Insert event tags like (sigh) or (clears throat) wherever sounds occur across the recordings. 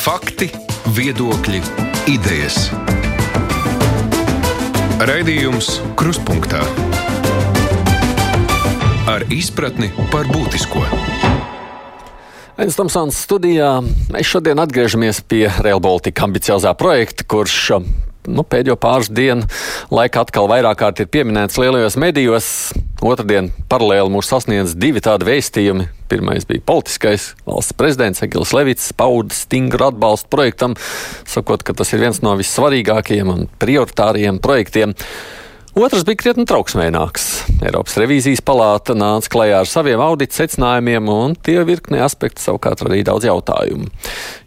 Fakti, viedokļi, idejas. Raidījums Kruspunkta ar izpratni par būtisko. Aizsmeļamies Tomsons studijā. Mēs šodien atgriežamies pie Rail Baltica ambiciozā projekta, kurš nu, pēdējo pāris dienu laikā atkal vairāk kārt ir pieminēts lielajos medijos. Otradien paralēli mūs sasniedz divi tādi vēstījumi. Pirmais bija politiskais. Valsts prezidents Egils Levits pauda stingru atbalstu projektam, sakot, ka tas ir viens no vissvarīgākajiem un prioritāriem projektiem. Otrs bija krietni trauksmīgāks. Eiropas revīzijas palāta nāca klajā ar saviem audita secinājumiem, un tie virkni aspekti savukārt radīja daudz jautājumu.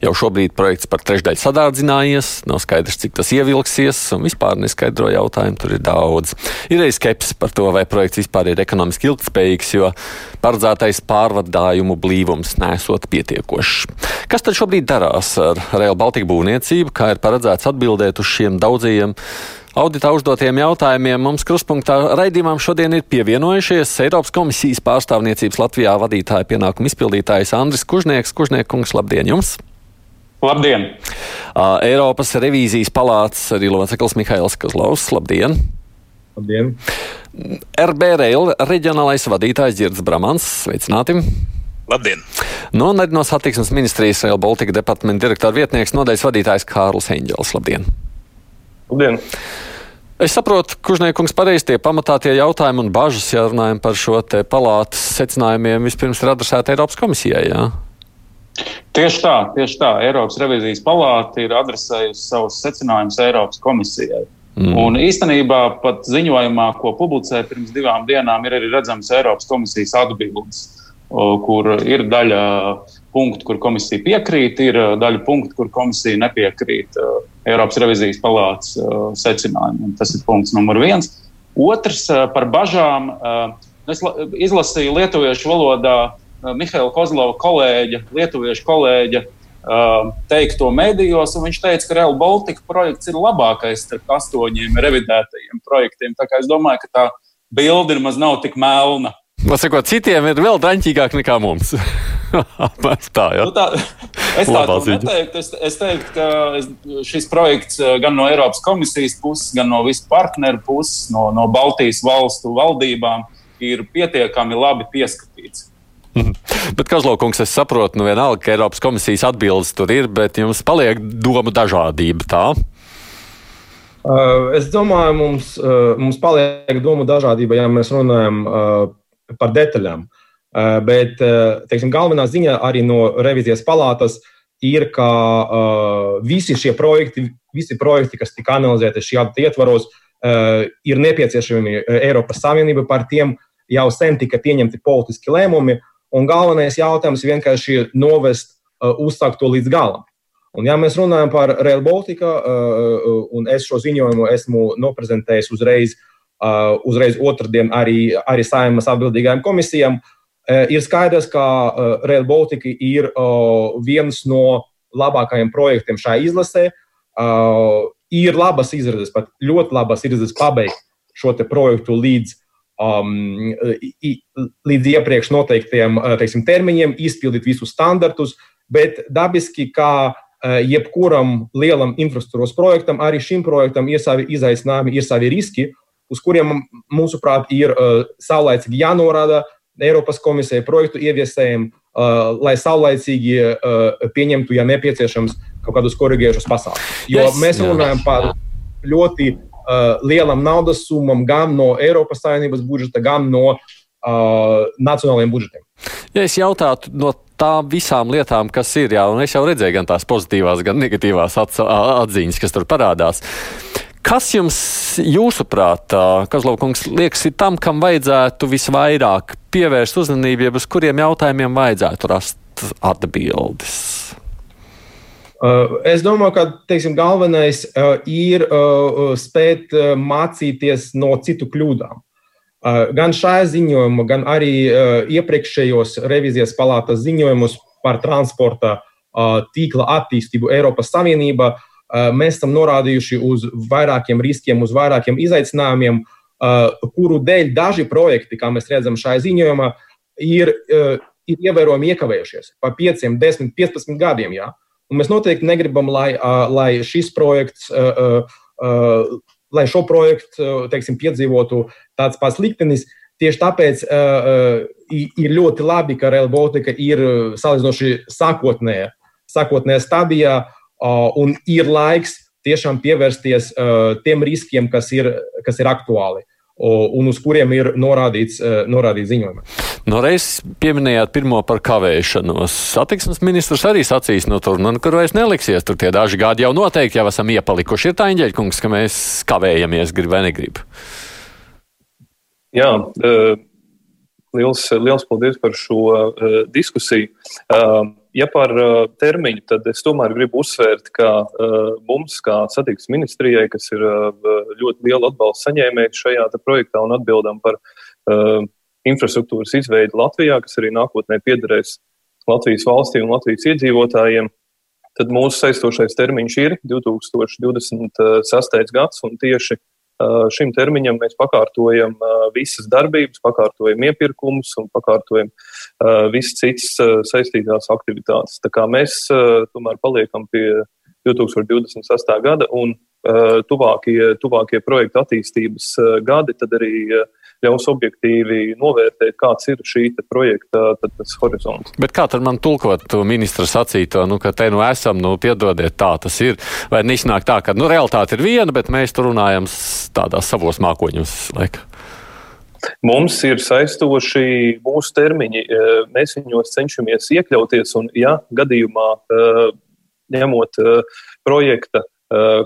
Jau šobrīd projekts par trešdaļu sadārdzinājies, nav skaidrs, cik tas ievilksies, un vispār neskaidro jautājumu tur ir daudz. Ir arī skepsis par to, vai projekts vispār ir ekonomiski ilgspējīgs, jo paredzētais pārvadājumu blīvums nesot pietiekošs. Kas tad šobrīd darās ar Rail Baltica būvniecību, kā ir paredzēts atbildēt uz šiem daudzajiem Auditā uzdotiem jautājumiem mums kruspunktā raidījumam šodien ir pievienojušies Eiropas komisijas pārstāvniecības Latvijā vadītāja pienākuma izpildītājs Andris Kužnieks. Kužniekungs, labdien jums! Labdien! Uh, Eiropas revīzijas palātas arī loceklis Mihails Kazlovs. Labdien! Labdien! RB Rail reģionālais vadītājs Girds Bramans. Sveicināti! Labdien! Nu, un arī no satiksmes ministrijas Rail Baltica departamenta direktora vietnieks nodaļas vadītājs Kārls Eņģels. Labdien! Labdien! Es saprotu, Kužniekungs, pareizi tie pamatā tie jautājumi un bažas, ja runājam par šo te palātas secinājumiem, vispirms ir adresēta Eiropas komisijai. Jā? Tieši tā, tieši tā. Eiropas revizijas palāta ir adresējusi savus secinājumus Eiropas komisijai. Mm. Un īstenībā pat ziņojumā, ko publicēja pirms divām dienām, ir arī redzams Eiropas komisijas atbildes, kur ir daļa punktu, kur komisija piekrīt, ir daļa punktu, kur komisija nepiekrīt Eiropas revizijas palātas secinājumiem. Tas ir punkts numur viens. Otrs par bažām. Es izlasīju lietuviešu valodā Mihaila Kozlova kolēģa, lietuviešu kolēģa teikto medijos, un viņš teica, ka Real Baltica projekts ir labākais starp astoņiem revidētajiem projektiem. Tā kā es domāju, ka tā bilde nemaz nav tik melna. Sakot, citiem ir vēl draņķīgāk nekā mums. (laughs) tā, ja? nu, tā, es tādu neteiktu. Es, es teiktu, ka es, šis projekts gan no Eiropas komisijas puses, gan no visu partneru puses, no, no Baltijas valstu valdībām ir pietiekami labi pieskatīts. (laughs) Bet, Kazlaukungs, es saprotu, nu vienalga, ka Eiropas komisijas atbildes tur ir, bet jums paliek doma dažādība tā? Uh, es domāju, mums, uh, mums paliek domu dažādība, ja mēs runājam par detaļām. Uh, bet uh, teiksim, galvenā ziņa arī no revizijas palātas ir, ka uh, visi šie projekti, visi projekti, kas tika analizēti šī gada ietvaros, ir nepieciešami Eiropas Savienībai. Par tiem jau sen tika pieņemti politiski lēmumi, un galvenais jautājums vienkārši ir novest uzsākt to līdz galam. Un, ja mēs runājam par Rail Baltica, un es šo ziņojumu esmu noprezentējis uzreiz, uzreiz otrdien arī, arī saimas atbildīgajām komisijām, ir skaidrs, ka Rail Baltica ir viens no labākajiem projektiem šajā izlasē. Ir labas izredzes, pat ļoti labas izredzes pabeigt šo projektu līdz, um, līdz iepriekš noteiktiem teiksim, termiņiem, izpildīt visus standartus, bet dabiski, kā uh, jebkuram lielam infrastruktūras projektam, arī šim projektam ir savi izaicinājumi, ir savi riski, uz kuriem, mūsuprāt, ir uh, saulēcīgi jānorāda Eiropas komisijai, projektu ieviesējiem, uh, lai saulēcīgi uh, pieņemtu, ja nepieciešams, kaut kādus korģējušus pasākumus. Jo yes, mēs runājam par ļoti uh, lielam naudas summām gan no Eiropas Savienības budžeta, gan no uh, nacionālajiem budžetiem. Ja es jautātu no tām visām lietām, kas ir, jā, un es jau redzēju gan tās pozitīvās, gan negatīvās atziņas, kas tur parādās. Kas jums, jūsuprāt, Kazlovkungs, liekas, ir tam, kam vajadzētu visvairāk pievērst uzmanību, jeb uz kuriem jautājumiem vajadzētu rast atbildes? Uh, es domāju, ka teiksim, galvenais uh, ir uh, spēt mācīties no citu kļūdām. Gan šajā ziņojumā, gan arī iepriekšējos revizijas palātas ziņojumus par transporta tīkla attīstību Eiropas Savienībā mēs esam norādījuši uz vairākiem riskiem, uz vairākiem izaicinājumiem, kuru dēļ daži projekti, kā mēs redzam šajā ziņojumā, ir, ir ievērojami iekavējušies pa 5, 10, 15 gadiem. Jā. Un mēs noteikti negribam, lai, lai šis projekts, lai šo projektu teiksim, piedzīvotu tāds pats liktenis. Tieši tāpēc uh, ir ļoti labi, ka Rail Baltica ir salīdzinoši sākotnējā, sākotnējā stadijā un ir laiks tiešām pievērsties uh, tiem riskiem, kas ir, kas ir aktuāli un uz kuriem ir norādīts, norādīts ziņojumā. No reizes pieminējāt pirmo par kavēšanos. Satiksmes ministrs arī sacīs, no tur, nu, kur vairs neliksies, tur tie daži gadi jau noteikti jau esam iepalikuši. Ir tā Inģeļkungs, ka mēs kavējamies, grib vai negrib. Jā, liels, liels paldies par šo diskusiju. Ja par uh, termiņu, tad es tomēr gribu uzsvērt, ka uh, mums, kā satiksmes ministrijai, kas ir uh, ļoti liela atbalsta saņēmēji šajā projektā un atbildam par uh, infrastruktūras izveidi Latvijā, kas arī nākotnē piederēs Latvijas valstī un Latvijas iedzīvotājiem, tad mūsu saistošais termiņš ir 2026. gads un tieši Šim termiņam mēs pakārtojam visas darbības, pakārtojam iepirkumus un pakārtojam visas citas saistītās aktivitātes. Tā kā mēs tomēr paliekam pie 2028. gada un tuvākie, tuvākie projekta attīstības gadi tad arī ļaus objektīvi novērtēt, kāds ir šī projekta tad, tas horizonts. Bet kā tad man tulkot to ministra sacīto, nu, ka te nu esam, nu, piedodiet, tā tas ir, vai neiznāk tā, ka, nu, realitāte ir viena, bet mēs tur runājam tādās savos mākoņos, laika? Mums ir saistoši mūsu termiņi, e, mēs viņos cenšamies iekļauties, un, ja gadījumā e, ņemot e, projekta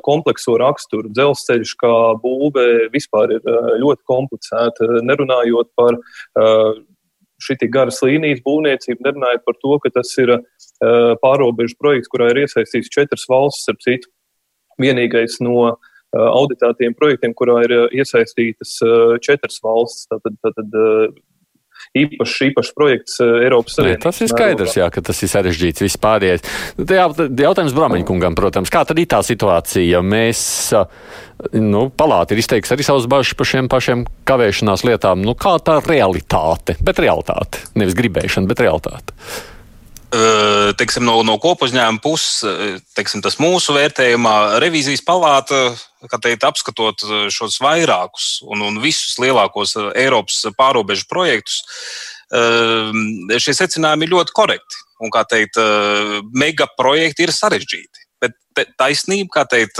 komplekso raksturu. Dzelzceļš kā būve vispār ir eh, ļoti komplicēta, nerunājot par eh, šī garas līnijas būvniecību, nerunājot par to, ka tas ir pārobežu projekts, kurā ir iesaistīts četras valstis, ap citu. Vienīgais no auditētiem projektiem, kurā ir iesaistītas četras valstis. Tātad, tātad īpašs, īpašs projekts eh, Eiropas Savienībā. Tas ir skaidrs, jā, ka tas ir sarežģīts vispārējais. Jautājums Brāmeņkungam, protams, kā tad ir tā situācija? Mēs, nu, palāti ir izteiks arī savus bažas par šiem pašiem kavēšanās lietām. Nu, kā tā realitāte, bet realitāte, nevis gribēšana, bet realitāte teiksim, no, no kopuzņēmuma puses, teiksim, tas mūsu vērtējumā, revīzijas palāta, kā teikt, apskatot šos vairākus un, un visus lielākos Eiropas pārobežu projektus, šie secinājumi ir ļoti korekti. Un, kā teikt, mega projekti ir sarežģīti. Bet taisnība, kā teikt,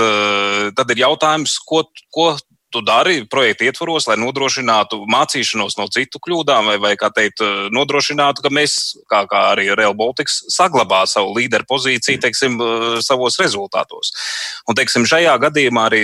tad ir jautājums, ko, ko tu dari projekta ietvaros, lai nodrošinātu mācīšanos no citu kļūdām, vai, vai kā teikt, nodrošinātu, ka mēs, kā, kā arī Real Baltics, saglabā savu līderu pozīciju, teiksim, savos rezultātos. Un, teiksim, šajā gadījumā arī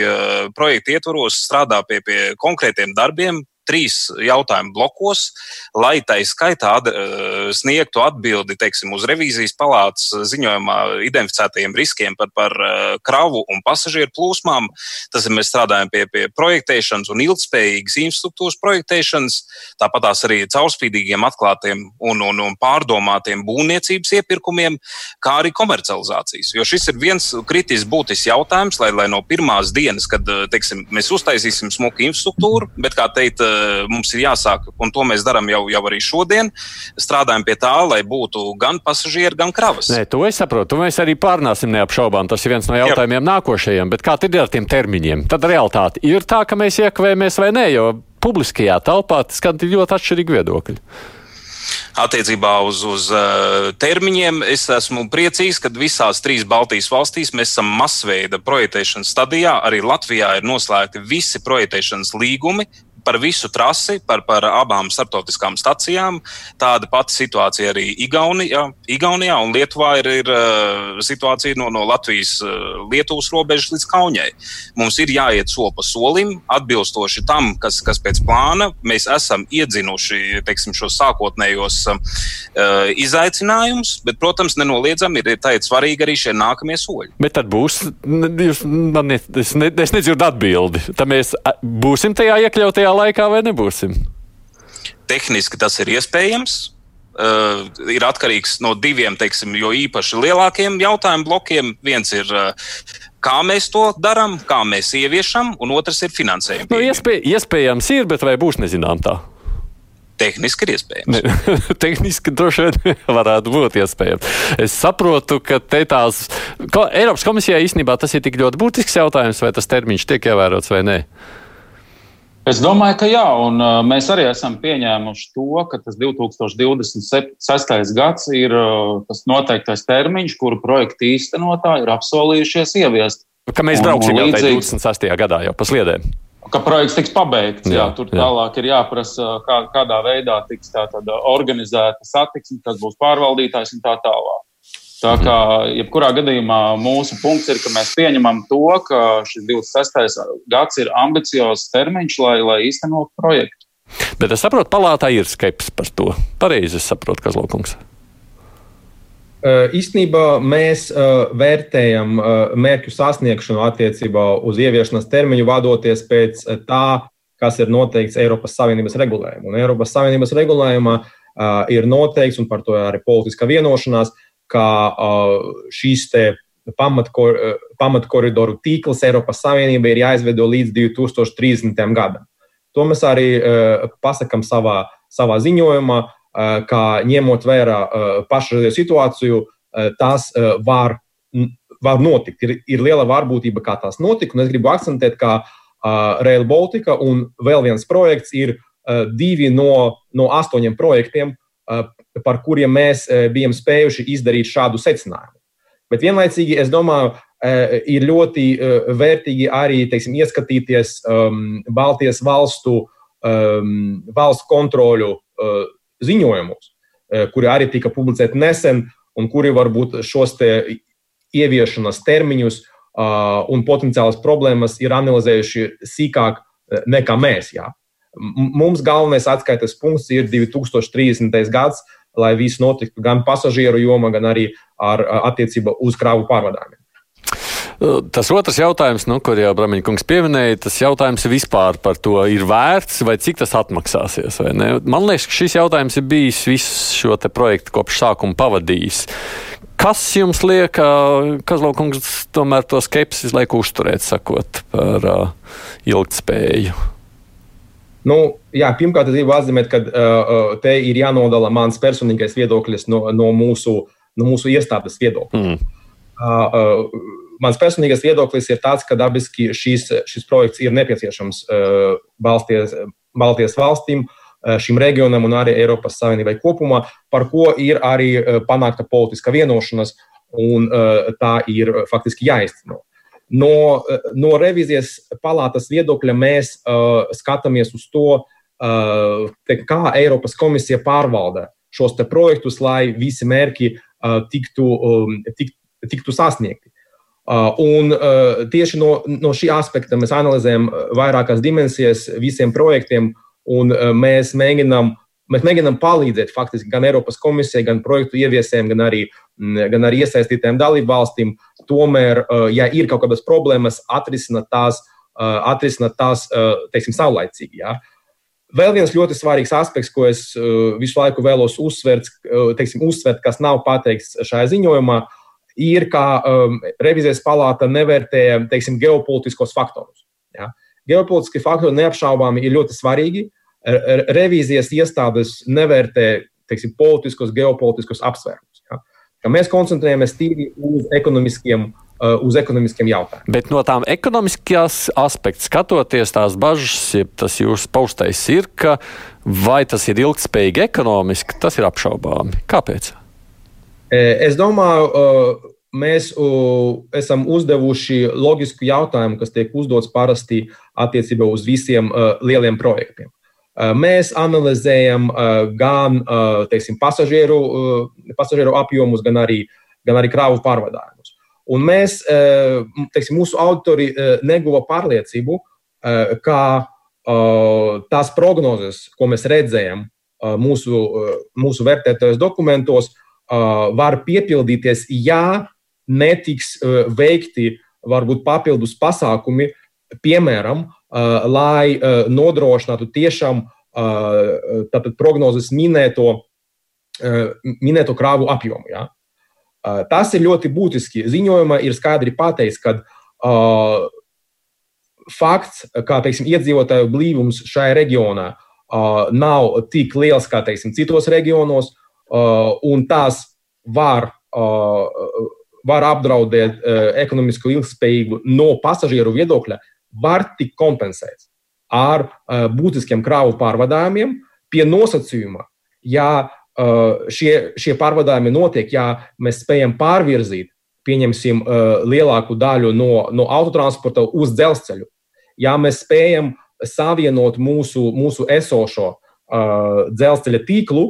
projekta ietvaros strādā pie, pie konkrētiem darbiem, trīs jautājumu blokos, lai tai skaitā ad, eh, sniegtu atbildi teiksim, uz revīzijas palātas ziņojumā identificētajiem riskiem par, par eh, kravu un pasažieru plūsmām. Tas ir mēs strādājam pie, pie projektēšanas un ilgspējīgas infrastruktūras projektēšanas, tāpat arī caurspīdīgiem, atklātiem un, un, un pārdomātiem būvniecības iepirkumiem, kā arī komercializācijas. Jo šis ir viens kritisks būtisks jautājums, lai, lai no pirmās dienas, kad eh, teiksim, mēs uztaisīsim smuku infrastruktūru, bet kā teikt, mums ir jāsāk, un to mēs darām jau, jau arī šodien. Strādājam pie tā, lai būtu gan pasažieri, gan kravas. Nē, to es saprotu. Mēs arī pārnāsim neapšaubām. Tas ir viens no jautājumiem Jā. nākošajiem. Bet kā tad ir ar tiem termiņiem? Tad realitāte ir tā, ka mēs iekavējamies vai nē, jo publiskajā telpā skan ļoti atšķirīgi viedokļi attiecībā uz, uz uh, termiņiem. Es esmu priecīgs, ka visās trīs Baltijas valstīs mēs esam masveida projektēšanas stadijā. Arī Latvijā ir noslēgti visi projektēšanas līgumi par visu trasi, par, par abām starptautiskām stacijām. Tāda pati situācija arī Igaunijā, Igaunijā un Lietuvā ir, ir uh, situācija no, no Latvijas, uh, Lietuvas robežas līdz Kaunijai. Mums ir jāiet soli pa solim, atbilstoši tam, kas, kas pēc plāna mēs esam iedzinuši teiksim, šos sākotnējos uh, izaicinājumus, bet, protams, nenoliedzami ir, ir tādi svarīgi arī šie nākamie soļi. Bet tad būs, jūs, man ne, es, ne, es nedzirdu atbildi. Tad mēs būsim tajā iekļautajā laikā vai nebūsim? Tehniski tas ir iespējams. Uh, ir atkarīgs no diviem, teiksim, jo īpaši lielākiem jautājumu blokiem. Viens ir, uh, kā mēs to darām, kā mēs ieviešam, un otrs ir finansējums. Nu, iespēj, iespējams, ir, bet vai būs nezinām tā? Tehniski ir iespējams. (laughs) Tehniski droši vien (laughs) varētu būt iespējams. Es saprotu, ka te tās ko, Eiropas komisijai īstenībā tas ir tik ļoti būtisks jautājums, vai tas termiņš tiek ievērots vai nē. Es domāju, ka jā, un uh, mēs arī esam pieņēmuši to, ka tas 2026. gads ir uh, tas noteiktais termiņš, kuru projekta īstenotāji ir apsolījušies ieviest. Ka mēs brauksim līdzīgi... 26. gadā jau pa sliedēm. Ka projekts tiks pabeigts. Jā, jā, tur jā. tālāk ir jāprasa, kā, kādā veidā tiks tā organizēta satiksme, kas būs pārvaldītājs un tā tālāk. Tā kā jebkurā gadījumā mūsu punkts ir, ka mēs pieņemam to, ka šis 26. gads ir ambiciozs termiņš, lai, lai īstenotu projektu. Bet es saprotu, palātā ir skepsis par to. Pareizi es saprotu, kas Lokungs. Īstenībā mēs vērtējam mērķu sasniegšanu attiecībā uz ieviešanas termiņu, vadoties pēc tā, kas ir noteikts Eiropas Savienības regulējumā. Un Eiropas Savienības regulējumā ir noteikts, un par to arī politiska vienošanās, ka šīs pamatkor, pamatkoridoru tīkls Eiropas Savienībai ir jāizveido līdz 2030. gadam. To mēs arī pasakām savā, savā ziņojumā, ka ņemot vērā pašreizējo situāciju, tas var, var notikt. Ir, ir liela varbūtība, kā tas notika. Es gribu akcentēt, ka Rail Baltica un vēl viens projekts ir divi no, no astoņiem projektiem, par kuriem mēs e, bijām spējuši izdarīt šādu secinājumu. Bet vienlaicīgi, es domāju, e, ir ļoti e, vērtīgi arī teiksim, ieskatīties um, Baltijas valstu um, valsts kontroļu uh, ziņojumus, kuri arī tika publicēti nesen, un kuri varbūt šos ieviešanas termiņus uh, un potenciālas problēmas ir analizējuši sīkāk nekā mēs. Jā. Mums galvenais atskaites punkts ir 2030. gads, lai viss notiktu gan pasažieru jomā, gan arī ar attiecību uz kravu pārvadājumiem. Tas otrs jautājums, nu, kur jau Brāmiņkungs pieminēja, tas jautājums vispār par to ir vērts vai cik tas atmaksāsies. Man liekas, ka šis jautājums ir bijis visu šo projektu kopš sākuma pavadījis. Kas jums liek, Kazlaukungs, tomēr to skepsis laiku uzturēt, sakot par uh, ilgtspēju? Nu, jā, pirmkārt, es gribu atzīmēt, ka uh, te ir jānodala mans personīgais viedoklis no, no, mūsu, no mūsu iestādes viedokļa. Mm. Uh, uh, mans personīgais viedoklis ir tāds, ka dabiski šis, šis projekts ir nepieciešams uh, Baltijas, Baltijas valstīm, uh, šim reģionam un arī Eiropas Savienībai kopumā, par ko ir arī uh, panākta politiska vienošanās, un uh, tā ir faktiski jāizcino. No, no revizijas palātas viedokļa mēs uh, skatāmies uz to, uh, te, kā Eiropas komisija pārvalda šos projektus, lai visi mērķi uh, tiktu, um, tik, tiktu sasniegti. Uh, un uh, tieši no, no šī aspekta mēs analizējam vairākas dimensijas visiem projektiem, un uh, mēs mēģinām Mēs mēģinām palīdzēt faktiski gan Eiropas komisijai, gan projektu ieviesējiem, gan arī, mm, gan arī iesaistītiem dalību valstīm. Tomēr, uh, ja ir kaut kādas problēmas, atrisināt tās, uh, atrisināt tās uh, teiksim, saulaicīgi. Ja? Vēl viens ļoti svarīgs aspekts, ko es visu laiku vēlos uzsvērt, teiksim, uzsvērt kas nav pateikts šajā ziņojumā, ir, ka um, revizijas palāta nevērtē teiksim, geopolitiskos faktorus. Ja? Geopolitiskie faktori neapšaubāmi ir ļoti svarīgi, revīzijas iestādes nevērtē teiksim, politiskus, geopolitiskus apsvērumus. Ja? Mēs koncentrējamies tīri uz ekonomiskiem, uh, uz ekonomiskiem jautājumiem. Bet no tām ekonomiskās aspekta skatoties, tās bažas, ja tas jūsu paustais ir, ka vai tas ir ilgspējīgi ekonomiski, tas ir apšaubāmi. Kāpēc? E, es domāju, uh, mēs esam uzdevuši loģisku jautājumu, kas tiek uzdots parasti attiecībā uz visiem uh, lieliem projektiem. Mēs analizējam gan teiksim, pasažieru, pasažieru apjomus, gan arī, gan arī kravu pārvadājumus. Un mēs, teiksim, mūsu autori neguva pārliecību, ka tās prognozes, ko mēs redzējām mūsu, mūsu vērtētajos dokumentos, var piepildīties, ja netiks veikti varbūt papildus pasākumi, piemēram, lai uh, nodrošinātu tiešām uh, tātad prognozes minēto, minēto krāvu apjomu. Ja? Tas ir ļoti būtiski. Ziņojumā ir skaidri pateikts, ka fakts, kā teiksim, iedzīvotāju blīvums šajā reģionā nav tik liels kā teiksim, citos reģionos, un tās var, var apdraudēt ekonomisku ilgspējību no pasažieru viedokļa, var tikt kompensēts ar būtiskiem kravu pārvadājumiem pie nosacījuma, ja šie, šie pārvadājumi notiek, ja mēs spējam pārvirzīt, pieņemsim, lielāku daļu no, no autotransporta uz dzelzceļu, ja mēs spējam savienot mūsu, mūsu esošo uh, dzelzceļa tīklu,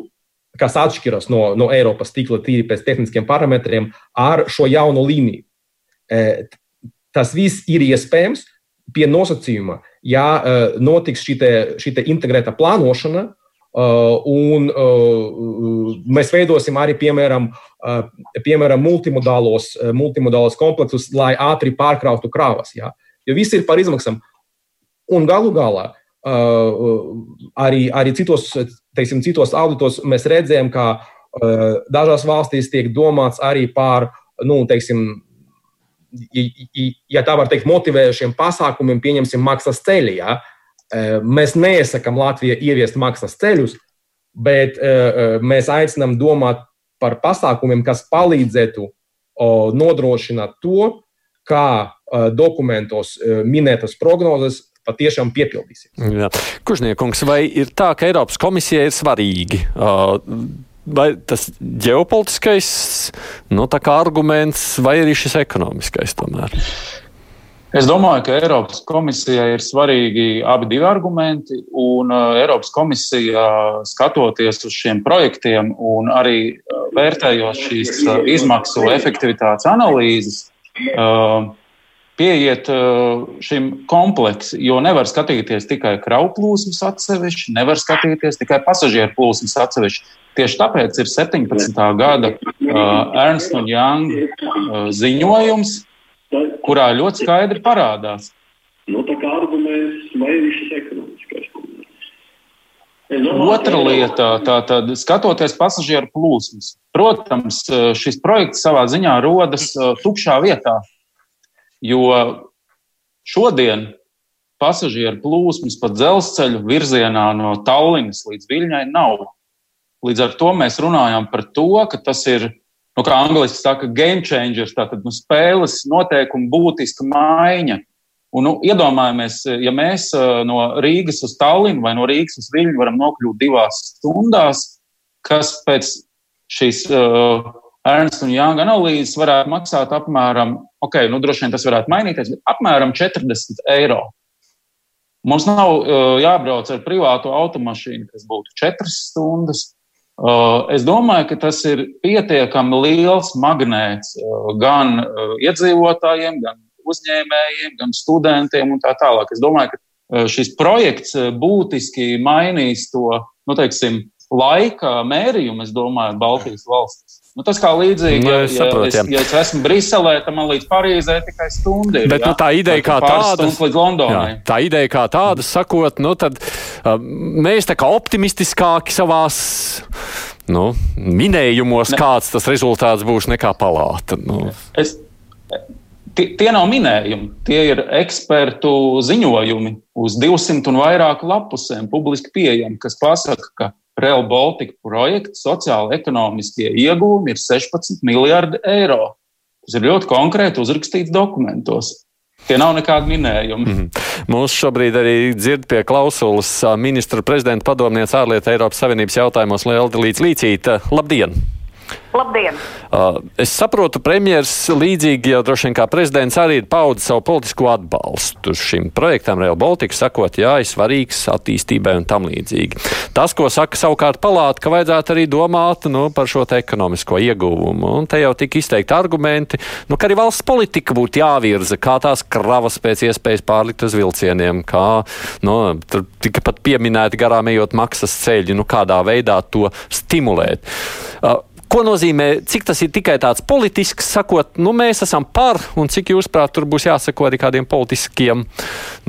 kas atšķiras no, no Eiropas tīkla tīri pēc tehniskiem parametriem, ar šo jauno līniju. Tas viss ir iespējams pie nosacījuma, ja uh, notiks šī integrēta plānošana, Uh, un uh, mēs veidosim arī, piemēram, uh, piemēram multimodālos, multimodālos kompleksus, lai ātri pārkrautu krāvas. Ja? Jo viss ir par izmaksām. Un galu galā arī, arī citos, teiksim, citos auditos mēs redzējām, ka dažās valstīs tiek domāts arī par, nu, teiksim, ja tā var teikt, motivējušiem pasākumiem, pieņemsim maksas ceļā. Ja? Mēs neiesakām Latvijai ieviest maksas ceļus, bet mēs aicinām domāt par pasākumiem, kas palīdzētu nodrošināt to, kā dokumentos minētas prognozes patiešām piepildīsies. Kužniekungs, vai ir tā, ka Eiropas komisija ir svarīgi? Vai tas ģeopolitiskais nu, arguments, vai arī šis ekonomiskais tomēr? Es domāju, ka Eiropas komisijai ir svarīgi abi divi argumenti, un uh, Eiropas komisija, skatoties uz šiem projektiem un arī uh, vērtējot šīs uh, izmaksu efektivitātes analīzes, pieiet šim kompleksam, jo nevar skatīties tikai kravu plūsmas atsevišķi, nevar skatīties tikai pasažieru plūsmas atsevišķi. Tieši tāpēc ir 17. gada Ernst un Young ziņojums kurā ļoti skaidri parādās. Nu, tā kā arguments ir šis ekonomiskais. Otra lieta, tātad skatoties pasažieru plūsmas. Protams, šis projekts savā ziņā rodas uh, tukšā vietā, jo šodien pasažieru plūsmas pa dzelzceļu virzienā no Tallinas līdz Viļņai nav. Līdz ar to mēs runājam par to, ka tas ir nu, kā angļuiski saka, game changers, tātad nu, spēles noteikumu būtiska maiņa. Un, nu, iedomājamies, ja mēs uh, no Rīgas uz Tallinu vai no Rīgas uz Viļņu varam nokļūt divās stundās, kas pēc šīs uh, Ernst un Young analīzes varētu maksāt apmēram, ok, nu droši vien tas varētu mainīties, bet apmēram 40 eiro. Mums nav uh, jābrauc ar privātu automašīnu, kas būtu 4 stundas. Uh, es domāju, ka tas ir pietiekami liels magnēts uh, gan uh, iedzīvotājiem, gan uzņēmējiem, gan studentiem un tā tālāk. Es domāju, ka šis projekts būtiski mainīs to, nu, teiksim, laika mērījumu, es domāju, Baltijas valstis. Nu, tas kā līdzīgi, ja, ja, es, ja es esmu Briselē, tad man līdz Parīzē tikai stunda ir. Bet nu, tā ideja kā tāda, līdz Londonai. Jā, tā ideja kā tāda, sakot, nu, tad uh, mēs tā kā optimistiskāki savās nu, minējumos, ne. kāds tas rezultāts būs nekā palāta. Nu. Es, Tie nav minējumi, tie ir ekspertu ziņojumi uz 200 un vairāk lapusēm, publiski pieejami, kas pasaka, ka Real Baltica projekta sociāla ekonomiskie iegūmi ir 16 miljardi eiro. Tas ir ļoti konkrēti uzrakstīts dokumentos. Tie nav nekādi minējumi. Mm -hmm. Mūsu šobrīd arī dzird pie klausulas ministra prezidenta padomniece ārlietu Eiropas Savienības jautājumos Lielda Līcīta. Labdien! Labdien! Uh, es saprotu, premjerministrs līdzīgi jau droši vien kā prezidents arī ir paudis savu politisko atbalstu šim projektam Real Baltica, sakot, jā, ir svarīgs attīstībai un tam līdzīgi. Tas, ko saka savukārt palāta, ka vajadzētu arī domāt nu, par šo ekonomisko ieguvumu. Un te jau tika izteikti argumenti, nu, ka arī valsts politika būtu jāvirza, kā tās kravas pēc iespējas pārlikt uz vilcieniem, kā nu, tur tika pat pieminēti garām ejot maksas ceļi, nu, kādā veidā to stimulēt. Uh, Ko nozīmē, cik tas ir tikai tāds politisks, sakot, nu, mēs esam par, un cik jūs prāt, tur būs jāsako arī kādiem politiskiem,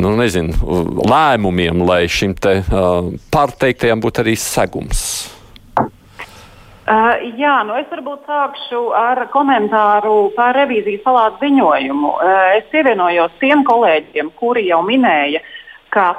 nu, nezinu, lēmumiem, lai šim te uh, pārteiktajam būtu arī segums? Uh, jā, nu es varbūt sākšu ar komentāru par revīzijas palātas ziņojumu. Uh, es pievienojos tiem kolēģiem, kuri jau minēja, ka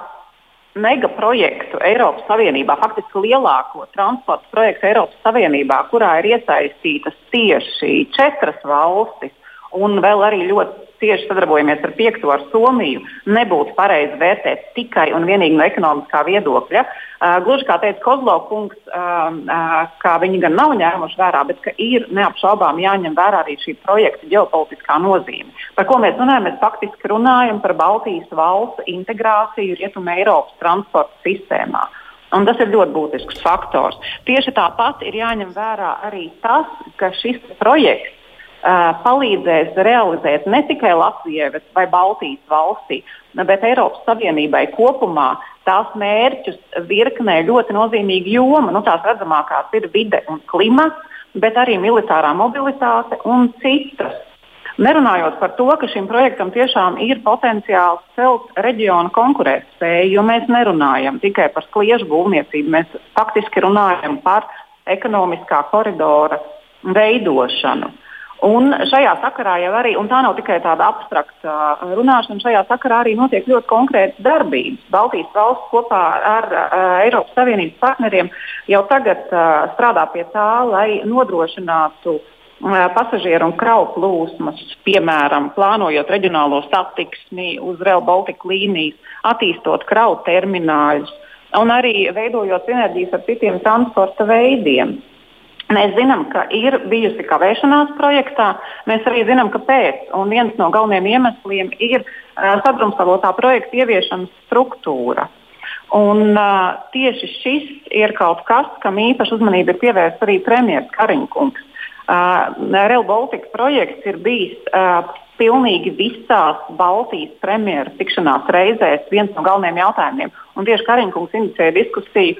megaprojektu Eiropas Savienībā, faktiski lielāko transporta projektu Eiropas Savienībā, kurā ir iesaistītas tieši četras valstis un vēl arī ļoti cieši sadarbojamies ar piekto ar Somiju, nebūtu pareizi vērtēt tikai un vienīgi no ekonomiskā viedokļa. Uh, gluži kā teica Kozlovs, uh, uh, ka viņi gan nav ņēmuši vērā, bet ir neapšaubām jāņem vērā arī šī projekta ģeopolitiskā nozīme. Par ko mēs runājam? Mēs faktiski runājam par Baltijas valstu integrāciju Rietumē Eiropas transporta sistēmā. Un tas ir ļoti būtisks faktors. Tieši tāpat ir jāņem vērā arī tas, ka šis projekts palīdzēs realizēt ne tikai Latvijai vai Baltijas valstī, bet Eiropas Savienībai kopumā tās mērķus virknē ļoti nozīmīga joma. Nu, tās redzamākās ir vide un klimats, bet arī militārā mobilitāte un citas. Nerunājot par to, ka šim projektam tiešām ir potenciāls celt reģionu konkurētspēju, jo mēs nerunājam tikai par sliežu būvniecību, mēs faktiski runājam par ekonomiskā koridora veidošanu. Un šajā sakarā jau arī, un tā nav tikai tāda abstrakta runāšana, šajā sakarā arī notiek ļoti konkrētas darbības. Baltijas valsts kopā ar uh, Eiropas Savienības partneriem jau tagad uh, strādā pie tā, lai nodrošinātu uh, pasažieru un kravu plūsmas, piemēram, plānojot reģionālo satiksmi uz Rail Baltica līnijas, attīstot kravu termināļus un arī veidojot sinerģijas ar citiem transporta veidiem. Mēs zinām, ka ir bijusi kavēšanās projektā. Mēs arī zinām, kāpēc. Viens no galvenajiem iemesliem ir uh, sadrumstalotā projekta ieviešanas struktūra. Un, uh, tieši šis ir kaut kas, kam īpaši uzmanība ir pievērsta arī premjerministrs Kariņkungs. Uh, Real Baltica projekts ir bijis uh, pilnīgi visās Baltijas premjeras tikšanās reizēs viens no galvenajiem jautājumiem. Un tieši Kariņkungs inicēja diskusiju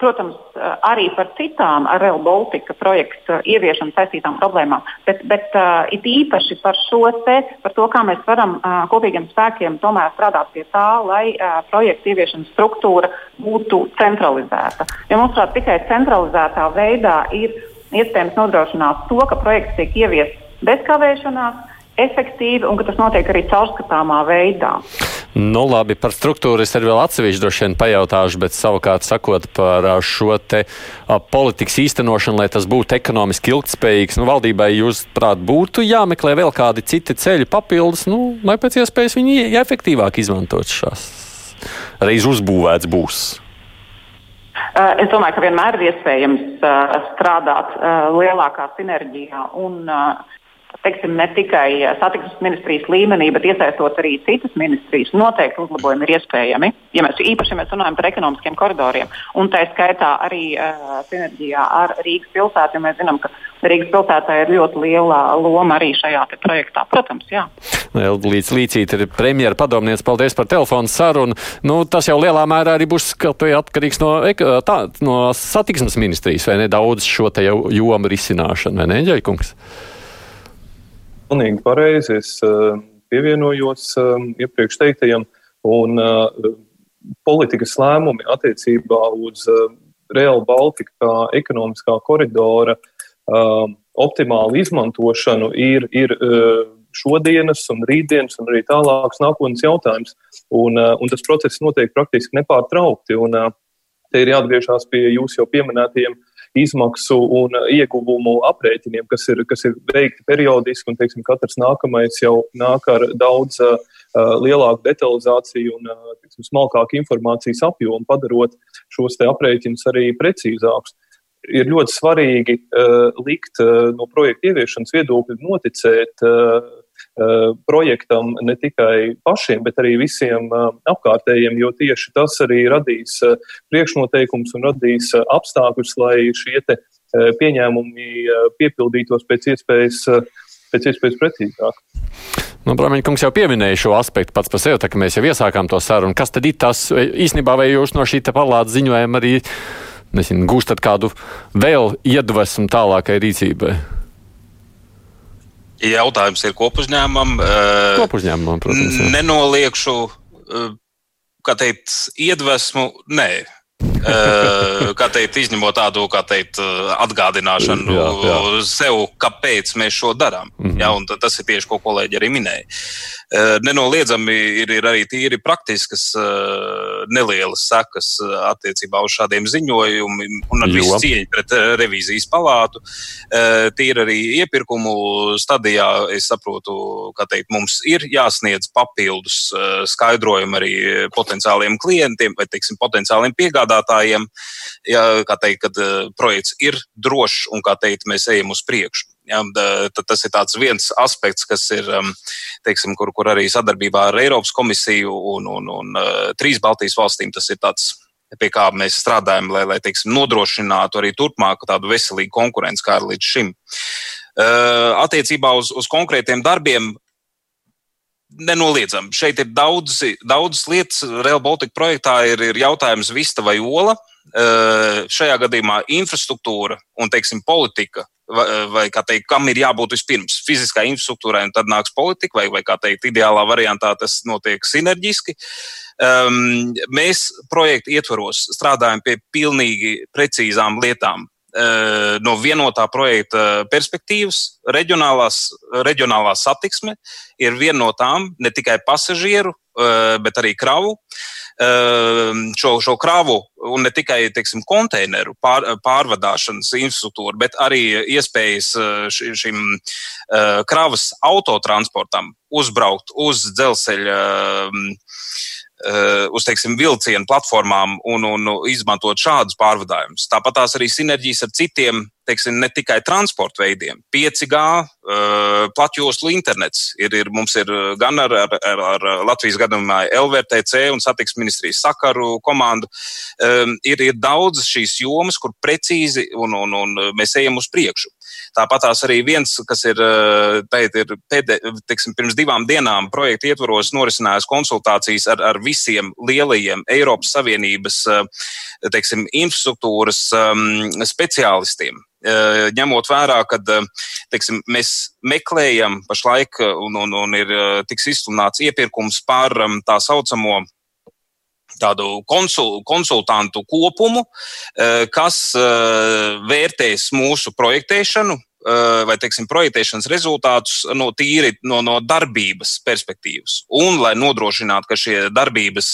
Protams, arī par citām ar Real Baltica projektu ieviešanu saistītām problēmām, bet, bet it īpaši par šo te, par to, kā mēs varam kopīgiem spēkiem tomēr strādāt pie tā, lai projektu ieviešanas struktūra būtu centralizēta. Jo mums prāt, tikai centralizētā veidā ir iespējams nodrošināt to, ka projekts tiek ieviests bez kavēšanās, efektīvi un ka tas notiek arī caurskatāmā veidā. Nu, labi, par struktūru es arī vēl atsevišķi droši vien pajautāšu, bet savukārt sakot par šo te politikas īstenošanu, lai tas būtu ekonomiski ilgtspējīgs, nu, valdībai jūs prāt būtu jāmeklē vēl kādi citi ceļi papildus, nu, lai pēc iespējas viņi efektīvāk izmantot šās reiz uzbūvēts būs. Es domāju, ka vienmēr ir iespējams strādāt lielākā sinerģijā un uh, teiksim, ne tikai eh, satiksmes ministrijas līmenī, bet iesaistot arī citas ministrijas, noteikti uzlabojumi ir iespējami. Ja mēs īpaši ja mēs runājam par ekonomiskiem koridoriem, un tā skaitā arī uh, sinerģijā ar Rīgas pilsētu, jo mēs zinām, ka Rīgas pilsētā ir ļoti liela loma arī šajā projektā. Protams, jā. Līdz līdzīt ir premjera padomnieks, paldies par telefonu sarunu. Nu, tas jau lielā mērā arī būs atkarīgs no, tā, no satiksmes ministrijas, vai ne daudz šo te jomu risināšanu, vai ne, Ģeļkungs? Pilnīgi pareizi. Es uh, pievienojos uh, iepriekš teiktajam, un uh, politikas lēmumi attiecībā uz Real Baltica kā ekonomiskā koridora optimālu izmantošanu ir, ir šodienas un rītdienas un arī tālākas nākotnes jautājums. Un, un tas process notiek praktiski nepārtraukti. Un, te ir jāatgriežas pie jūsu jau pieminētajiem izmaksu un ieguvumu aprēķiniem, kas ir, kas ir veikti periodiski, un teiksim, katrs nākamais jau nāk ar daudz uh, lielāku detalizāciju un uh, teiksim, smalkāku informācijas apjomu, padarot šos aprēķinus arī precīzākus. Ir ļoti svarīgi uh, likt uh, no projekta ieviešanas viedokļa noticēt uh, Uh, projektam ne tikai pašiem, bet arī visiem uh, apkārtējiem, jo tieši tas arī radīs uh, priekšnoteikums un radīs apstākļus, lai šie pieņēmumi piepildītos pēc iespējas, pēc iespējas precīzāk. Nu, Brāmeņkungs jau pieminēja šo aspektu pats par sevi, tā ka mēs jau iesākām to sarunu. Kas tad ir tas īstenībā, vai jūs no šī palāta ziņojuma arī nezinu, gūstat kādu vēl iedvesmu tālākai rīcībai? Jautājums ir kopuzņēmumam. Kopuzņēmumam, protams. Jā. Nenoliekšu, kā teikt, iedvesmu. Nē. Kā teikt, izņemot tādu teikt, atgādināšanu jā, jā. sev, kāpēc mēs šo darām. Mm -hmm. ja, tas ir tieši ko kolēģi arī minēja. Nenoliedzami ir, ir arī tīri praktiskas nelielas sekas attiecībā uz šādiem ziņojumiem un ar visu cieņu pret revīzijas palātu. Tīri arī iepirkumu stadijā, es saprotu, ka teikt, mums ir jāsniedz papildus skaidrojumi arī potenciāliem klientiem vai teiksim, potenciāliem piegādātājiem, ja, teikt, kad uh, projekts ir drošs un teikt, mēs ejam uz priekšu. Ja, tas ir viens aspekts, kas ir, um, teiksim, kur, kur arī sadarbībā ar Eiropas komisiju un, un, un uh, trīs Baltijas valstīm tas ir tāds pie kā mēs strādājam, lai, lai teiksim, nodrošinātu arī turpmāk tādu veselīgu konkurenci, kā ir līdz šim. Uh, attiecībā uz, uz konkrētiem darbiem nenoliedzami. Šeit ir daudz, daudz lietas. Real Baltica projektā ir, ir jautājums vista vai ola. Uh, šajā gadījumā infrastruktūra un teiksim, politika, vai, vai teikt, kam ir jābūt vispirms fiziskai infrastruktūrai, un tad nāks politika, vai, vai kā teikt, ideālā variantā tas notiek sinerģiski. Um, mēs projekta ietvaros strādājam pie pilnīgi precīzām lietām. Eh, no vienotā projekta perspektīvas, reģionālās, reģionālā satiksme ir viena no tām, ne tikai pasažieru, eh, bet arī kravu. Eh, šo, šo kravu un ne tikai teiksim, konteineru pār, pārvadāšanas infrastruktūru, bet arī iespējas šim kravas autotransportam uzbraukt uz dzelzceļa uz teiksim, vilcienu platformām un, un izmantot šādus pārvadājumus. Tāpat tās arī sinerģijas ar citiem teiksim, ne tikai transporta veidiem. 5G, uh, platjoslu internets ir, ir, mums ir gan ar, ar, ar, Latvijas gadījumā LVTC un satiksmes ministrijas sakaru komandu. Ir, ir daudz šīs jomas, kur precīzi un, un, un mēs ejam uz priekšu. Tāpat tās arī viens, kas ir, teikt, ir pēdē, teiksim, pirms divām dienām projekta ietvaros norisinājās konsultācijas ar, ar visiem lielajiem Eiropas Savienības teiksim, infrastruktūras um, speciālistiem. Eh, ņemot vērā, ka eh, teiksim, mēs meklējam pašlaik eh, un, un, un ir tiks izsludināts iepirkums par tā saucamo tādu konsul, konsultantu kopumu, kas vērtēs mūsu projektēšanu, Eh, vai teiksim, projektēšanas rezultātus no tīri no, no darbības perspektīvas. Un, lai nodrošinātu, ka šie darbības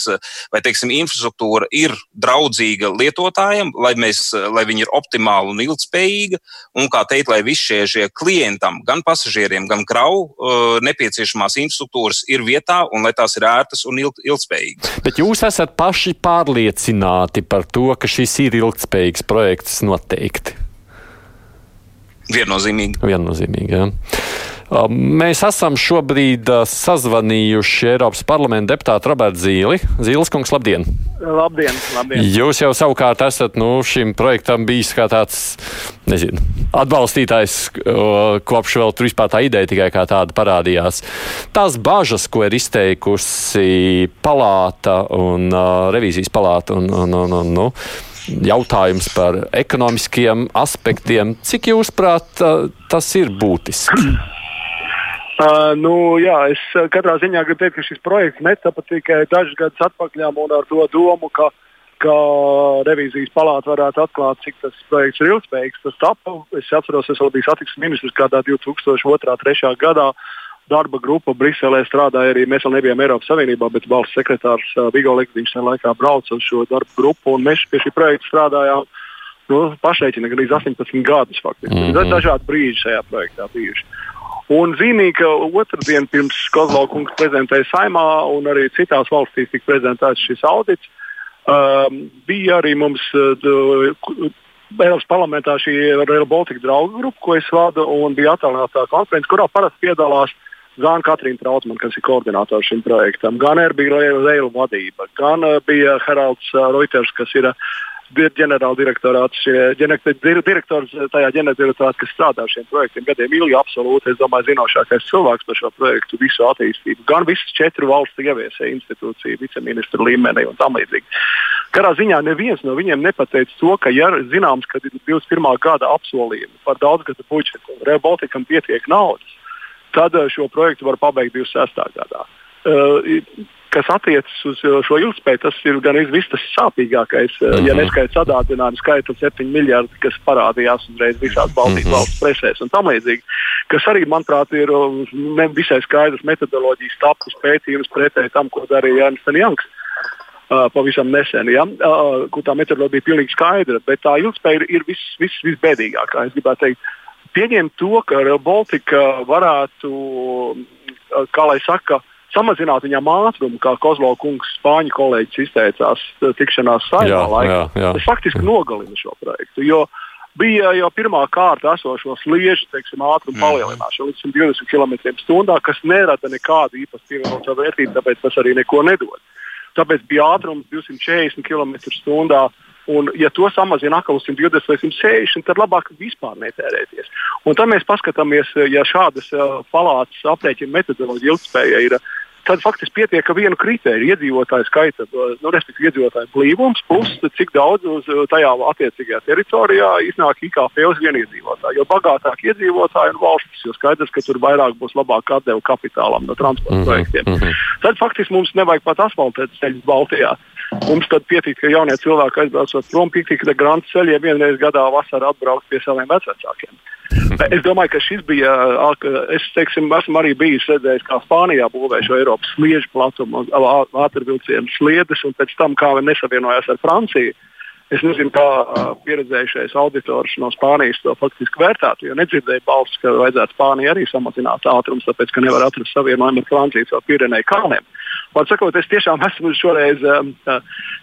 vai teiksim, infrastruktūra ir draudzīga lietotājiem, lai, mēs, lai viņi ir optimāli un ilgspējīga, un, kā teikt, lai visi šie, šie klientam, gan pasažieriem, gan kravu eh, nepieciešamās infrastruktūras ir vietā un lai tās ir ērtas un ilg, ilgspējīgas. Bet jūs esat paši pārliecināti par to, ka šis ir ilgspējīgs projekts noteikti. Viennozīmīgi. Viennozīmīgi jā. Mēs esam šobrīd sazvanījuši Eiropas parlamenta deputātu Robertu Zīli. Zīles kungs, labdien! Labdien, labdien! Jūs jau savukārt esat nu, šim projektam bijis kā tāds nezinu, atbalstītājs, kopš vēl tur vispār tā ideja tikai kā tāda parādījās. Tās bažas, ko ir izteikusi palāta un uh, revīzijas palāta un, un, un, un nu, jautājums par ekonomiskiem aspektiem. Cik jūs prāt, tas ir būtiski? (clears throat) Uh, nu, jā, es katrā ziņā gribu teikt, ka šis projekts netapa tikai dažus gadus atpakaļ un ar to domu, ka, ka revīzijas palāta varētu atklāt, cik tas projekts ir ilgspējīgs. Tas tapa. Es atceros, es vēl biju satiksmes ministrs kādā 2002.-2003. gadā. Uh, darba grupa Briselē strādāja arī. Mēs vēl nebijām Eiropas Savienībā, bet valsts sekretārs uh, Vigo Likviņš tajā laikā brauca uz šo darba grupu. Mēs pie šī projekta strādājām nu, pašreiķina gan 18 gadus. Faktiski. Mm -hmm. Dažādi brīži šajā projektā bijuši. Un zīmīgi, ka otrdien pirms Kozlaukungs prezentēja saimā un arī citās valstīs tika prezentēts šis audits. Um, bija arī mums uh, Eiropas parlamentā šī Rail Baltica draugu grupa, ko es vadu, un bija attālinātā konference, kurā parasti piedalās gan Katrīna Trautmane, kas ir koordinators šim projektam, gan Erbija Reila vadība, gan uh, bija Heralds uh, Reuters, kas ir uh, ģenerāldirektorāts, direktors tajā ģenerāldirektorātā, kas strādā šiem projektiem gadiem ilgi, absolūti, es domāju, zinošākais cilvēks par šo projektu visu attīstību. Gan visas četru valstu ieviesēja institūciju, viceministra līmenī un tam līdzīgi. Katrā ziņā neviens no viņiem nepateica to, ka, ja zināms, ka ir 21. gada apsolījumi par daudzgadu budžetu Balticam pietiek naudas, tad šo projektu var pabeigt 26. gadā. uh, kas attiecas uz šo ilgspēju, tas ir gan viss tas sāpīgākais. Uh -huh. Ja mhm. neskaidrs sadārdinājumu skaitu 7 miljardi, kas parādījās uzreiz visās Baltijas uh mhm. -huh. valsts presēs un tam līdzīgi, kas arī, manuprāt, ir visai skaidrs metodoloģijas tapus pētījums pretēji tam, ko darīja Jānis Janks. Uh, pavisam nesen, ja, uh, kur tā metodoloģija bija pilnīgi skaidra, bet tā ilgspēja ir, ir viss vis, visbēdīgākā. Es gribētu teikt, pieņemt to, ka Rail Baltica varētu, kā lai saka, samazināt viņam ātrumu, kā Kozlo kungs, spāņu kolēģis izteicās tikšanās saimā laikā. Jā, jā. Tas faktiski nogalina šo projektu. Jo bija jau pirmā kārta esošo sliežu teiksim, ātrumu mm. palielināšana līdz 120 km/h, kas nerada nekādu īpašu pievienoto vērtību, tāpēc tas arī neko nedod. Tāpēc bija ātrums 240 km/h Un, ja to samazina atkal uz 120 vai 160, tad labāk vispār netērēties. Un tad mēs paskatāmies, ja šādas uh, palātas aprēķina metodoloģija ilgspēja ir uh, tad faktiski pietiek ar vienu kritēriju - iedzīvotāju skaita, nu, respektīvi iedzīvotāju blīvums, plus cik daudz uz tajā attiecīgajā teritorijā iznāk IKP uz vienu iedzīvotāju. Jo bagātāk iedzīvotāji un valstis, jo skaidrs, ka tur vairāk būs labāk atdeva kapitālam no transporta mm -hmm. projektiem. Mm -hmm. Tad faktiski mums nevajag pat asfaltēt ceļus Baltijā. Mums tad pietiek, ka jaunie cilvēki aizbraucot prom, pietiek, ka grāmatas ceļiem vienreiz gadā vasarā atbraukt pie saviem vecākiem. (laughs) Es domāju, ka šis bija. Es teiksim, esmu arī bijis redzējis, kā Spānijā būvē šo Eiropas sliežu platumu, ātrvilcienu sliedes, un pēc tam kā viņi nesavienojās ar Franciju. Es nezinu, kā pieredzējušais auditors no Spānijas to faktiski vērtētu, jo nedzirdēju balsis, ka vajadzētu Spānijai arī samazināt ātrumus, tāpēc, ka nevar atrast savienojumu ar Francijas vai Pirenēju kalniem. Var sakot, es tiešām esmu šoreiz,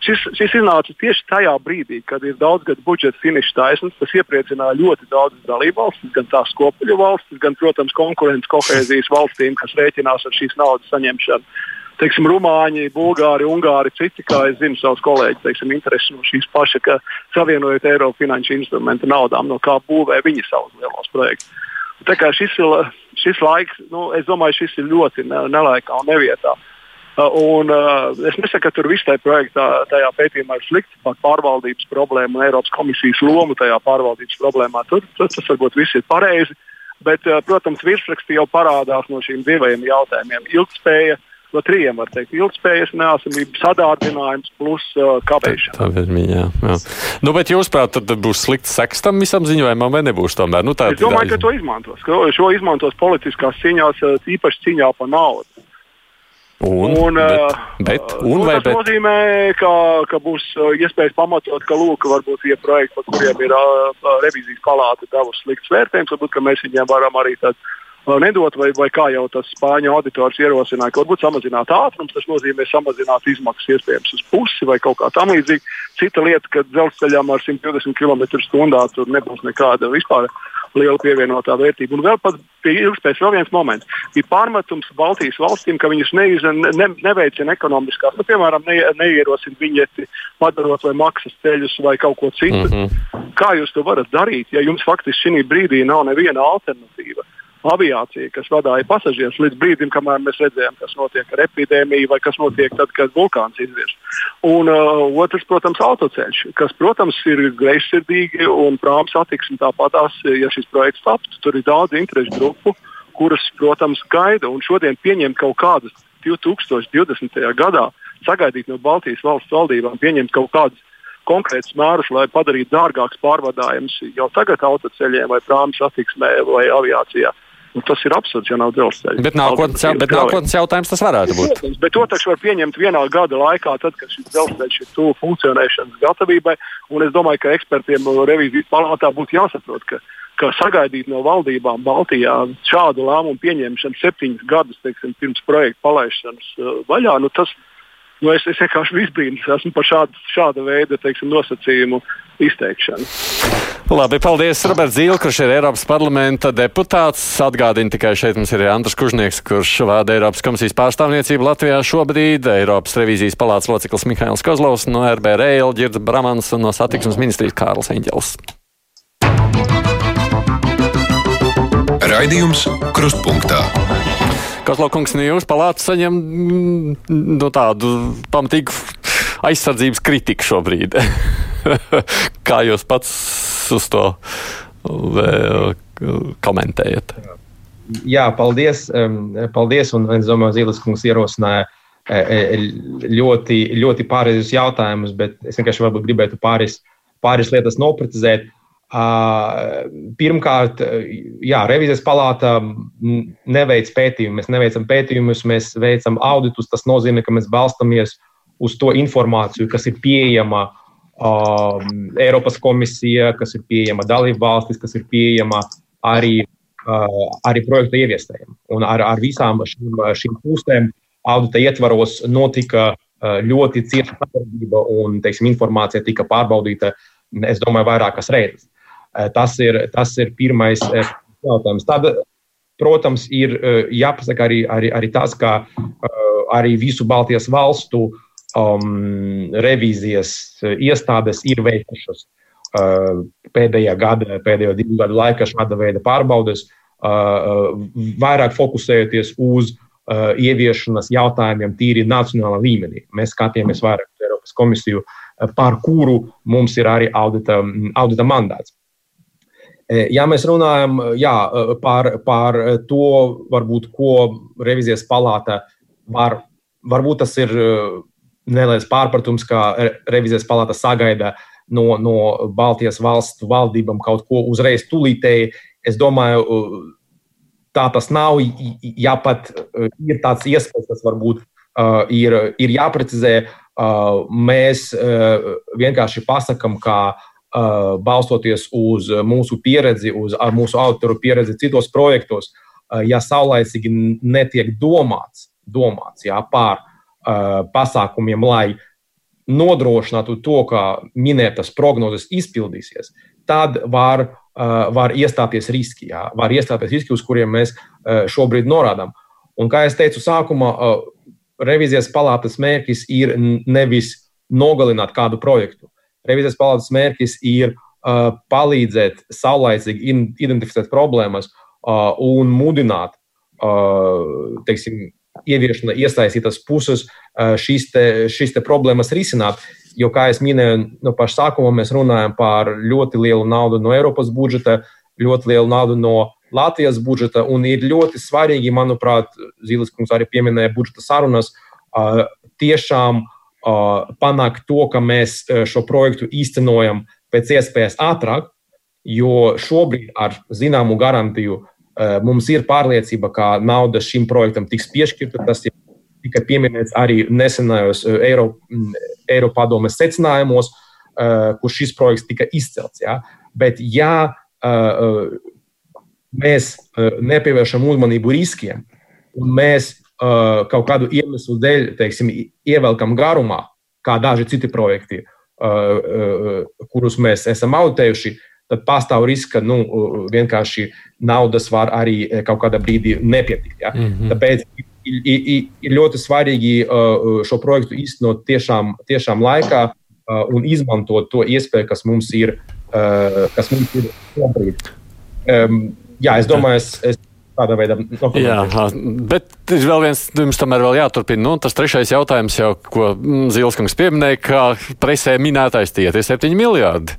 šis, šis iznāca tieši tajā brīdī, kad ir daudz gadu budžeta finiša taisnības. Tas iepriecināja ļoti daudzas dalībvalstis, gan tās kopēļu valstis, gan, protams, konkurences kohēzijas valstīm, kas rēķinās ar šīs naudas saņemšanu teiksim, Rumāņi, Bulgāri, Ungāri, citi, kā es zinu, savus kolēģus, teiksim, interesi no šīs paša, ka savienojot Eiropas finanšu instrumentu naudām, no kā būvē viņi savus lielos projektus. Tā kā šis, šis laiks, nu, es domāju, šis ir ļoti nelaikā un nevietā. Uh, un, uh, es nesaku, ka tur viss tajā projektā, tajā pētījumā ir slikti par pārvaldības problēmu un Eiropas komisijas lomu tajā pārvaldības problēmā. Tur, tur tas varbūt viss ir pareizi. Bet, uh, protams, virsrakstī jau parādās no šiem diviem jautājumiem - ilgspēja, uh, no trījiem, var teikt, ilgspējas neesamība, sadārdinājums plus uh, kavēšana. Tā, tā ir jā, jā. Nu, bet jūs prāt, tad būs slikts seks tam visam ziņojumam vai nebūs tomēr? Nu, tā, es domāju, ka to izmantos. Ka šo izmantos politiskās cīņās, uh, īpaši cīņā par naudu. Un, un, bet, bet, un, nu, tas bet? nozīmē, ka, ka būs iespējas pamatot, ka lūk, varbūt tie projekti, par kuriem ir uh, revizijas palāta devusi slikts vērtējums, varbūt mēs viņiem varam arī tad nedot, vai, vai kā jau tas spāņu auditors ierosināja, ka varbūt samazināt ātrumus, tas nozīmē samazināt izmaksas iespējams uz pusi vai kaut kā tamlīdzīga. Cita lieta, ka dzelzceļām ar 120 km/h tur nebūs nekāda vispār liela pievienotā vērtība. Un vēl pat pie ilgspējas vēl viens moments. Bija pārmetums Baltijas valstīm, ka viņas neiz, ne, neveicina ekonomiskās, nu, piemēram, ne, neierosina viņieti, padarot vai maksas ceļus vai kaut ko citu. Mm -hmm. Kā jūs to varat darīt, ja jums faktiski šī brīdī nav neviena alternatīva? Aviācija, kas vadīja pasažierus līdz brīdim, kamēr mēs redzējām, kas notiek ar epidēmiju vai kas notiek tad, kad vulkāns izvirs. Un uh, otrs, protams, autoceļš, kas, protams, ir greizsirdīgi un prāms attieksme tāpatās, ja šis projekts taptu. Tur ir daudz interešu grupu, kuras, protams, gaida un šodien pieņemt kaut kādas 2020. gadā, sagaidīt no Baltijas valsts valdībām, pieņemt kaut kādus konkrētus mērus, lai padarītu dārgākus pārvadājumus jau tagad autoceļiem vai prāmu satiksmē vai aviācijā. Nu, tas ir absurds, ja nav dzelzceļa. Bet nākotnes, jā, bet nākotnes jautājums tas varētu būt. Protams, bet to taču var pieņemt vienā gada laikā, tad, kad šis dzelzceļš ir tuvu funkcionēšanas gatavībai. Un es domāju, ka ekspertiem revīzijas palātā būtu jāsaprot, ka, ka sagaidīt no valdībām Baltijā šādu lēmumu pieņemšanu septiņus gadus teiksim, pirms projekta palaišanas uh, vaļā, nu, tas, nu, es, es vienkārši visbrīnis esmu par šādu, šāda veida teiksim, nosacījumu izteikšanu. Labi, paldies, Roberts Zīle, kurš ir Eiropas parlamenta deputāts. Atgādina tikai šeit mums ir Andris Kužnieks, kurš vada Eiropas komisijas pārstāvniecību Latvijā šobrīd, Eiropas revīzijas palātas loceklis Mihails Kozlovs, no RB Rail, Girds Bramans un no satiksmes ministrijas Kārls Eņģels. Raidījums Krustpunktā. Kozlovkungs, nu jūs palātas saņem mm, nu, tādu pamatīgu aizsardzības kritiku šobrīd. (laughs) (laughs) Kā jūs pats uz to komentējat? Jā, paldies. paldies un es domāju, Zīles kungs ierosināja ļoti, ļoti pareizus jautājumus, bet es vienkārši gribētu pāris, pāris lietas noprecizēt. Pirmkārt, jā, revizijas palāta neveic pētījumus. Mēs neveicam pētījumus, mēs veicam auditus. Tas nozīmē, ka mēs balstāmies uz to informāciju, kas ir pieejama um, Eiropas komisija, kas ir pieejama dalību valstis, kas ir pieejama arī, uh, arī projekta ieviestējiem. Un ar, ar visām šīm, šīm pusēm audita ietvaros notika uh, ļoti cieša sadarbība un teiksim, informācija tika pārbaudīta, es domāju, vairākas reizes. Eh, tas ir, tas ir pirmais eh, jautājums. Tad, protams, ir eh, jāpasaka arī, arī, arī tas, ka arī visu Baltijas valstu um, revīzijas iestādes ir veikušas uh, pēdējā gada, pēdējo divu gadu laikā šāda veida pārbaudes, uh, vairāk fokusējoties uz uh, ieviešanas jautājumiem tīri nacionālā līmenī. Mēs skatījāmies vairāk uz Eiropas komisiju, par kuru mums ir arī audita, audita mandāts. E, ja mēs runājam jā, e, par, par to, varbūt, ko revizijas palāta var, varbūt tas ir neliels pārpratums, ka revizijas palāta sagaida no, no Baltijas valstu valdībām kaut ko uzreiz tūlītēji. Es domāju, tā tas nav. Ja pat ir tāds iespējas, tas varbūt ir, ir jāprecizē, mēs vienkārši pasakām, ka Uh, balstoties uz mūsu pieredzi, uz mūsu autoru pieredzi citos projektos, uh, ja saulaicīgi netiek domāts, domāts jā, par uh, pasākumiem, lai nodrošinātu to, ka minētas prognozes izpildīsies, tad var, var iestāties riski, jā, var iestāties riski, uz kuriem mēs šobrīd norādām. Un, kā jau teicu, sākumā revizijas palātas mērķis ir nevis nogalināt kādu projektu, Revizijas palātas mērķis ir uh, palīdzēt saulaicīgi identificēt problēmas uh, un mudināt uh, teiksim, ieviešana iesaistītas puses šīs, te, šīs te problēmas risināt. Jo, kā jau minēju, no paša sākuma mēs runājam par ļoti lielu naudu no Eiropas budžeta, ļoti lielu naudu no Latvijas budžeta, un ir ļoti svarīgi, manuprāt, Zīles kungs arī pieminēja budžeta sarunas, tiešām panākt to, ka mēs šo projektu īstenojam pēc iespējas ātrāk, jo šobrīd ar zināmu garantiju mums ir pārliecība, ka nauda šim projektam tiks piešķirta. Tas ir tika pieminēts arī nesenajos Eiropadomes secinājumos, kur šis projekts tika izcelts. Ja? Bet, ja mēs nepievēršam uzmanību riskiem, un mēs kaut kādu iemeslu dēļ, teiksim, ievelkam garumā, kā daži citi projekti, kurus mēs esam auditējuši, tad pastāv risks, ka nu, vienkārši naudas var arī kaut kādā brīdī nepietikt. Ja? Mm -hmm. Tāpēc ir, ļoti svarīgi uh, šo projektu īstenot tiešām, tiešām laikā uh, un izmantot to iespēju, kas mums ir, kas mums ir šobrīd. Jā, es domāju, es, es Tādā veidā Jā, bet ir vēl viens, jums tomēr vēl jāturpina. Nu, tas trešais jautājums, jau, ko Zilskungs pieminēja, ka presē minētais tie ir 7 miljardi.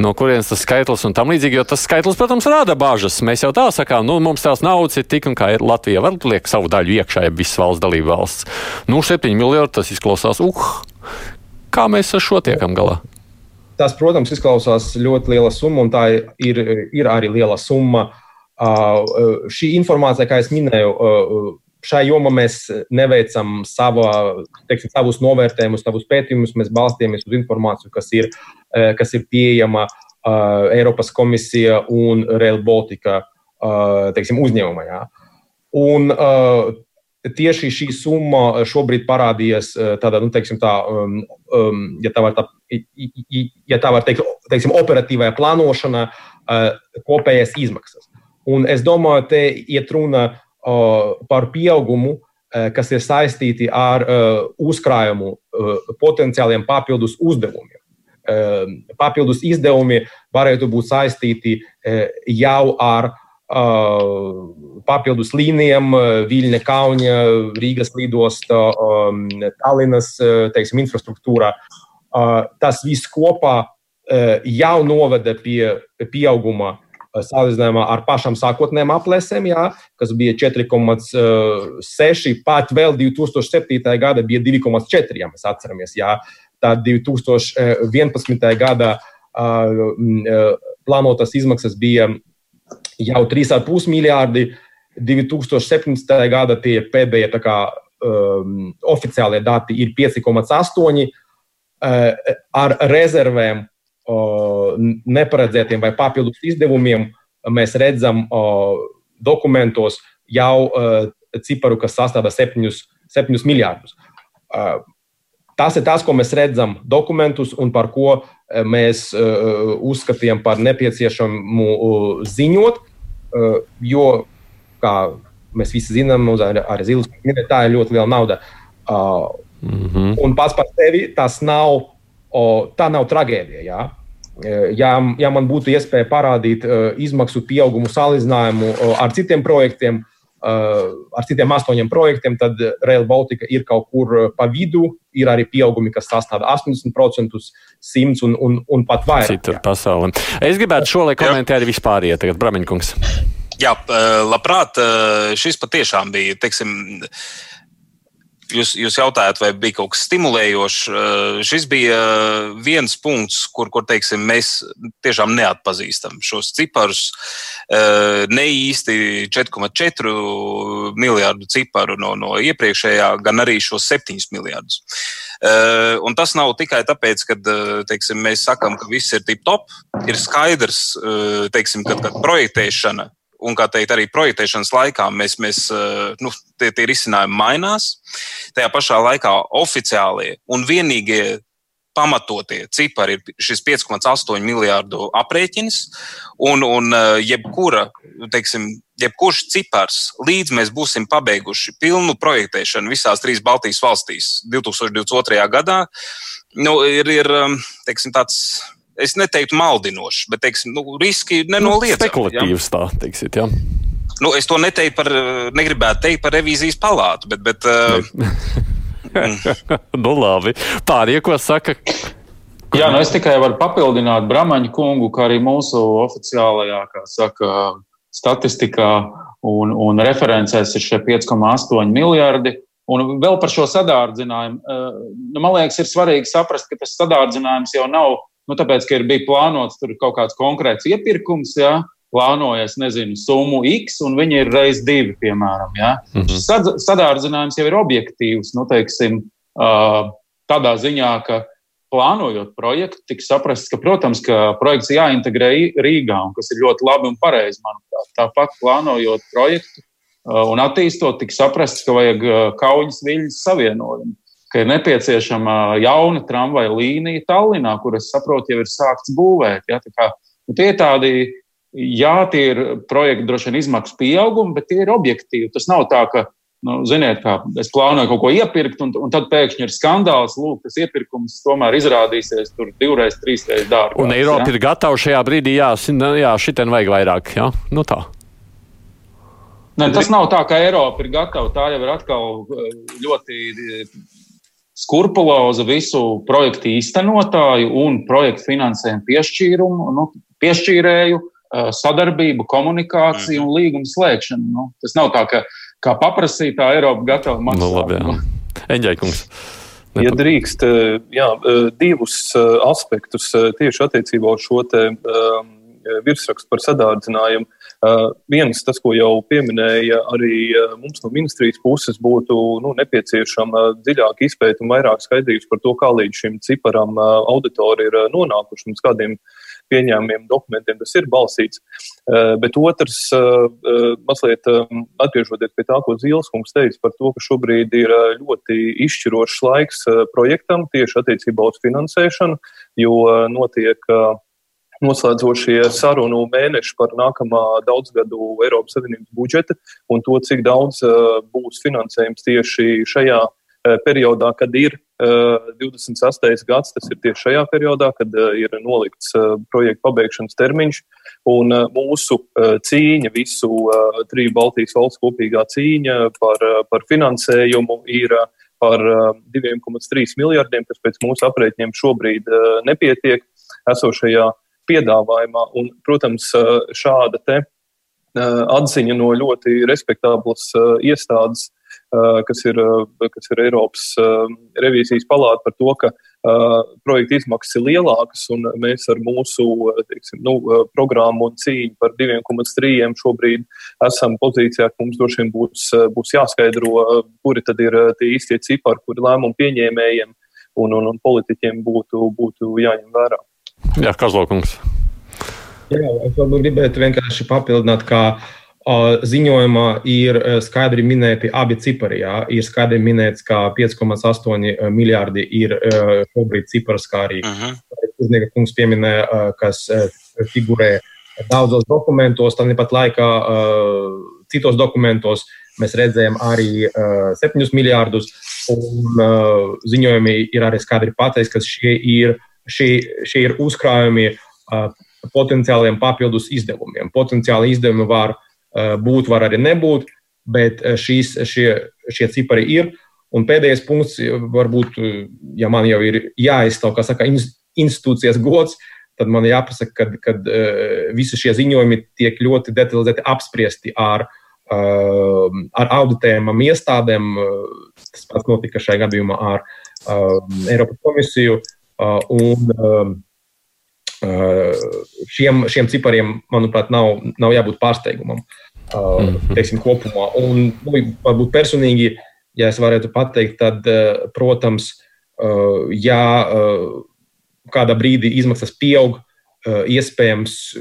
No kurienes tas skaitlis un tam līdzīgi, jo tas skaitlis, protams, rada bāžas. Mēs jau tā sakām, nu, mums tās naudas ir tik un kā ir Latvija var liek savu daļu iekšā, ja visas valsts dalība valsts. Nu, 7 miljardi tas izklausās, uh, kā mēs ar šo tiekam galā? Tas, protams, izklausās ļoti liela summa, un tā ir, ir arī liela summa Šī informācija, kā jau minēju, šai jomā mēs neveicam sava, teiksim, savus novērtējumus, savus pētījumus. Mēs balstāmies uz informāciju, kas ir, kas ir pieejama Eiropas komisija un Rail Baltica teiksim, uzņēmumā. Jā. Un, tieši šī summa šobrīd parādījies tādā, nu, teiksim, tā, um, um, ja tā var, tā, ja tā var teikt, teiksim, operatīvajā plānošanā, uh, kopējās izmaksas. Un es domāju, te iet runa uh, par pieaugumu, uh, kas ir saistīti ar uh, uzkrājumu uh, potenciāliem papildus uzdevumiem. Papildus izdevumi varētu būt saistīti jau ar papildus līnijām, Viļņa, Kauņa, Rīgas lidosta, Tallinas teiksim, infrastruktūrā. Uh, tas viss kopā jau noveda pie pieauguma salīdzinājumā ar pašām sākotnējām aplēsēm, jā, kas bija 4,6, pat vēl 2007. gada bija 2,4, ja mēs atceramies. Jā. Tā 2011. gadā plānotas izmaksas bija jau 3,5 miljardi. 2017. gada tie pēdējie kā, um, oficiālie dati ir 5,8 ar rezervēm neparedzētiem vai papildus izdevumiem mēs redzam dokumentos jau ciparu, kas sastāv 7, 7 miljardus. Tas ir tas, ko mēs redzam dokumentus un par ko mēs uzskatījām par nepieciešamu ziņot, jo, kā mēs visi zinām, arī Zilas minēja, tā ir ļoti liela nauda. Mm -hmm. Un pats par sevi tas nav O, tā nav traģēdija. Jā. E, ja, ja man būtu iespēja parādīt uh, izmaksu pieaugumu salīdzinājumu uh, ar citiem projektiem, uh, ar citiem astoņiem projektiem, tad Rail Baltica ir kaut kur pa vidu. Ir arī pieaugumi, kas sastāv 80%, 100 un, un, un pat vairāk. Citur pasaulē. Es gribētu šo lai komentēju vispār, tagad Bramiņkungs. Jā, labprāt, šis patiešām bija, teiksim, jūs, jūs jautājat, vai bija kaut kas stimulējošs. Eh, šis bija eh, viens punkts, kur, kur teiksim, mēs tiešām neatpazīstam šos ciparus. Eh, ne īsti 4,4 miljārdu ciparu no, no iepriekšējā, gan arī šos 7 miljārdus. Un tas nav tikai tāpēc, ka teiksim, mēs sakām, ka viss ir tip top. Ir skaidrs, teiksim, ka, ka projektēšana un, kā teikt, arī projektēšanas laikā mēs, mēs eh, nu, tie, tie risinājumi mainās. Tajā pašā laikā oficiālie un vienīgie pamatotie cipari ir šis 5,8 miljārdu aprēķins, un, un eh, jebkura, teiksim, jebkurš cipars, līdz mēs būsim pabeiguši pilnu projektēšanu visās trīs Baltijas valstīs 2022. gadā, nu, ir, ir eh, teiksim, tāds es neteiktu maldinošs, bet teiksim, nu, riski nenoliedzami. Nu, spekulatīvs ja? tā, teiksit, jā. Nu, es to neteiktu par, negribētu teikt par revīzijas palātu, bet. bet uh, (laughs) nu, labi. Pārējie, ko saka? Jā, nu es tikai varu papildināt Bramaņu kungu, kā arī mūsu oficiālajā, kā saka, statistikā un, un referencēs ir šie 5,8 miljardi. Un vēl par šo sadārdzinājumu. Nu, man liekas, ir svarīgi saprast, ka tas sadārdzinājums jau nav Nu, tāpēc, ka ir bijis plānots tur kaut kāds konkrēts iepirkums, jā, plānojas, nezinu, summu X, un viņi ir reiz divi, piemēram. Jā. Mm -hmm. Sad, sadārdzinājums jau ir objektīvs, nu, teiksim, tādā ziņā, ka plānojot projektu, tika saprasts, ka, protams, ka projekts jāintegrē Rīgā, un kas ir ļoti labi un pareizi, manuprāt. Tāpat plānojot projektu un attīstot, tika saprasts, ka vajag kaujas viļņas savienojumu ka ir nepieciešama jauna tramvaja līnija Tallinā, kuras, saprotu, jau ir sākts būvēt. Ja? Tā kā, nu, tie ir tādi, jā, tie ir projekti droši vien izmaksu pieaugumi, bet tie ir objektīvi. Tas nav tā, ka, nu, ziniet, kā es plānoju kaut ko iepirkt, un, un tad pēkšņi ir skandāls, lūk, tas iepirkums tomēr izrādīsies tur divreiz, trīsreiz dārgāk. Un Eiropa ja? ir gatava šajā brīdī, jā, jā šitien vajag vairāk, jā, nu tā. Ne, tas nav tā, ka Eiropa ir gatava. Tā jau ir atkal ļoti skrupulozu visu projektu īstenotāju un projektu finansējumu piešķīrumu, nu, piešķīrēju, sadarbību, komunikāciju un līgumu slēgšanu. Nu, tas nav tā, ka kā paprasītā Eiropa gatava maksāt. Nu, labi, jā. Eņģēkungs. Ja drīkst, jā, divus aspektus tieši attiecībā uz šo te virsrakstu par sadārdzinājumu. Uh, viens, tas, ko jau pieminēja arī uh, mums no ministrijas puses, būtu nu, nepieciešama dziļāka izpēta un vairāk skaidrības par to, kā līdz šim ciparam uh, auditori ir nonākuši un kādiem pieņēmumiem, dokumentiem tas ir balstīts. Bet otrs, mazliet atgriežoties pie tā, ko Zīles kungs teica par to, ka šobrīd ir ļoti izšķirošs laiks projektam tieši attiecībā uz finansēšanu, jo notiek noslēdzošie sarunu mēneši par nākamā daudzgadu Eiropas Savienības budžeta un to, cik daudz uh, būs finansējums tieši šajā uh, periodā, kad ir uh, 26. gads, tas ir tieši šajā periodā, kad ir nolikts projekta pabeigšanas termiņš. Un mūsu cīņa, visu triju Baltijas valsts kopīgā cīņa par, par finansējumu ir par uh, 2,3 miljardiem, kas pēc mūsu aprēķiniem šobrīd nepietiek esošajā piedāvājumā. Un, protams, šāda te atziņa no ļoti respektablas iestādes Eh, kas ir, eh, kas ir Eiropas eh, revīzijas palāta par to, ka projekta izmaksas ir lielākas, un mēs ar mūsu teiksim, nu, programmu un cīņu par 2,3 šobrīd esam pozīcijā, ka mums droši vien būs, būs jāskaidro, kuri tad ir tie īstie cipari, kuri lēmumu pieņēmējiem un, un, un politiķiem būtu, būtu jāņem vērā. Jā, Kazlokungs. Jā, es varbūt gribētu vienkārši papildināt, ka uh, Ziņojumā ir skaidri minēti abi cipari. Jā. Ir skaidri minēts, ka 5,8 miljardi ir šobrīd cipars, kā arī Uznieka kungs pieminēja, kas figurē daudzos dokumentos, tāpat laikā citos dokumentos mēs redzējām arī 7 miljardus. Un ziņojumi ir arī skaidri pateikts, ka šie ir, šie, šie ir uzkrājumi potenciāliem papildus izdevumiem. Potenciāli izdevumi var Eh, būt, var arī nebūt, bet šīs, šie, šie cipari ir. Un pēdējais punkts, varbūt, ja man jau ir jāizstāv, kā saka, institūcijas gods, tad man jāpasaka, ka kad, uh, visi šie ziņojumi tiek ļoti detalizēti apspriesti ar, uh, ar auditējumam iestādēm. Tas pats notika šajā gadījumā ar uh, Eiropas komisiju. Uh, un, šiem, šiem cipariem, manuprāt, nav, nav jābūt pārsteigumam. Mm -hmm. teiksim, kopumā. Un, nu, varbūt personīgi, ja es varētu pateikt, tad, protams, ja kādā brīdī izmaksas pieaug, iespējams,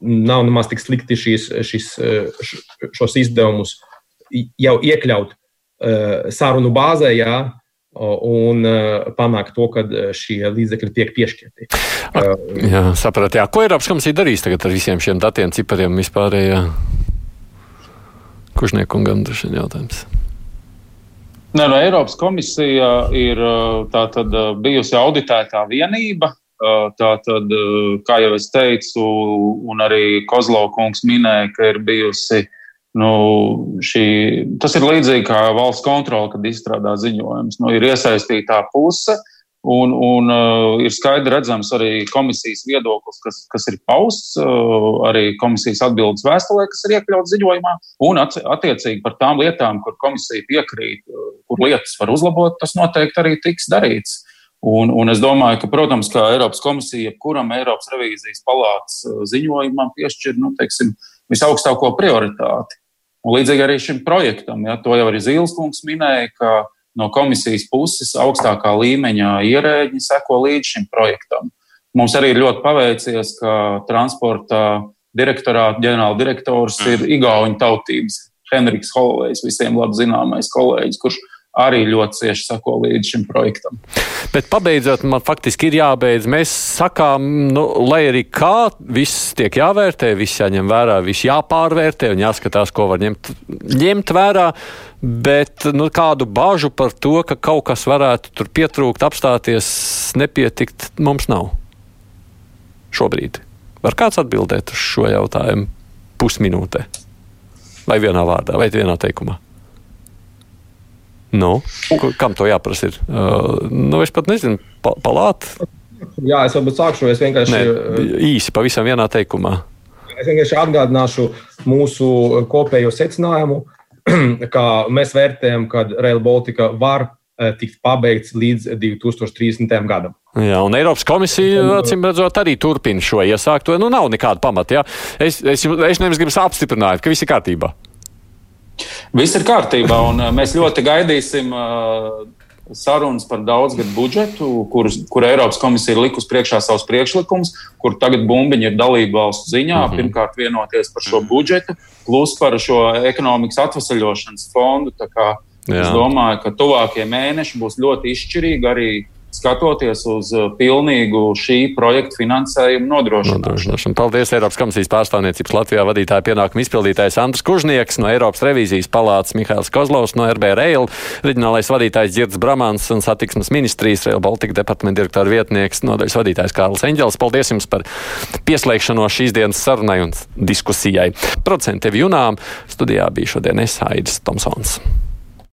nav nemaz tik slikti šīs, šis, šos izdevumus jau iekļaut sarunu bāzē, jā, un panākt to, ka šie līdzekļi tiek piešķirti. Jā, sapratu. Ko Eiropas komisija darīs tagad ar visiem šiem datiem, cipariem vispārējā? Kušniekungam tas ir jautājums. Nē, no Eiropas komisija ir tātad bijusi auditētā vienība. Tātad, kā jau es teicu, un arī Kozlovkungs minēja, ka ir bijusi nu, šī, tas ir līdzīgi kā valsts kontrole, kad izstrādā ziņojums. Nu, ir iesaistītā puse, Un, un uh, ir skaidri redzams arī komisijas viedoklis, kas, kas ir pausts, uh, arī komisijas atbildes vēstulē, kas ir iekļauts ziņojumā, un attiecīgi par tām lietām, kur komisija piekrīt, uh, kur lietas var uzlabot, tas noteikti arī tiks darīts. Un, un es domāju, ka, protams, kā Eiropas komisija, kuram Eiropas revīzijas palātas uh, ziņojumam piešķir nu, teiksim, visaugstāko prioritāti. Un līdzīgi arī šim projektam, ja, to jau arī Zīles kungs minēja, ka no komisijas puses augstākā līmeņa ierēģi seko līdz šim projektam. Mums arī ir ļoti paveicies, ka transporta direktorāta ģenerāldirektors ir Igaunijas tautības Henriks Holovejs, visiem labi zināmais kolēģis, kurš arī ļoti cieši sako līdz šim projektam. Bet pabeidzot, man faktiski ir jābeidz. Mēs sakām, nu, lai arī kā viss tiek jāvērtē, viss jāņem vērā, viss jāpārvērtē un jāskatās, ko var ņemt, ņemt vērā. Bet nu, kādu bažu par to, ka kaut kas varētu tur pietrūkt, apstāties, nepietikt, mums nav. Šobrīd. Var kāds atbildēt uz šo jautājumu pusminūtē? Vai vienā vārdā, vai vienā teikumā? Nu, kam to jāprasa? Ir? Uh, nu, es pat nezinu, pa, palāt. Jā, es varbūt sākšu. Es vienkārši Nē, īsi, pavisam vienā teikumā. Es vienkārši atgādināšu mūsu kopējo secinājumu, (clears throat) ka mēs vērtējam, ka Rail Baltica var uh, tikt pabeigts līdz 2030. gadam. Jā, un Eiropas komisija, acīm redzot, arī turpina šo iesākto. Nu, nav nekāda pamata. Jā. Es, es, es nevis gribu apstiprināt, ka viss ir kārtībā. Viss ir kārtībā, un uh, mēs ļoti gaidīsim uh, sarunas par daudzgadu budžetu, kur, kur Eiropas komisija ir likusi priekšā savus priekšlikumus, kur tagad bumbiņi ir dalību valstu ziņā. Mm -hmm. Pirmkārt, vienoties par šo budžetu, plus par šo ekonomikas atvesaļošanas fondu. Es domāju, ka tuvākie mēneši būs ļoti izšķirīgi arī skatoties uz uh, pilnīgu šī projekta finansējumu nodrošināšanu. Paldies Eiropas komisijas pārstāvniecības Latvijā vadītāja pienākuma izpildītājs Andris Kužnieks, no Eiropas revīzijas palātas Mihails Kozlovs, no RB Rail, reģionālais vadītājs Dzirds Bramans un satiksmes ministrijas Rail Baltica departamenta direktora vietnieks, nodaļas vadītājs Kārlis Eņģels. Paldies jums par pieslēgšanos šīs dienas sarunai un diskusijai. Producenti tevi junām studijā bija šodien es Aidis Tomsons.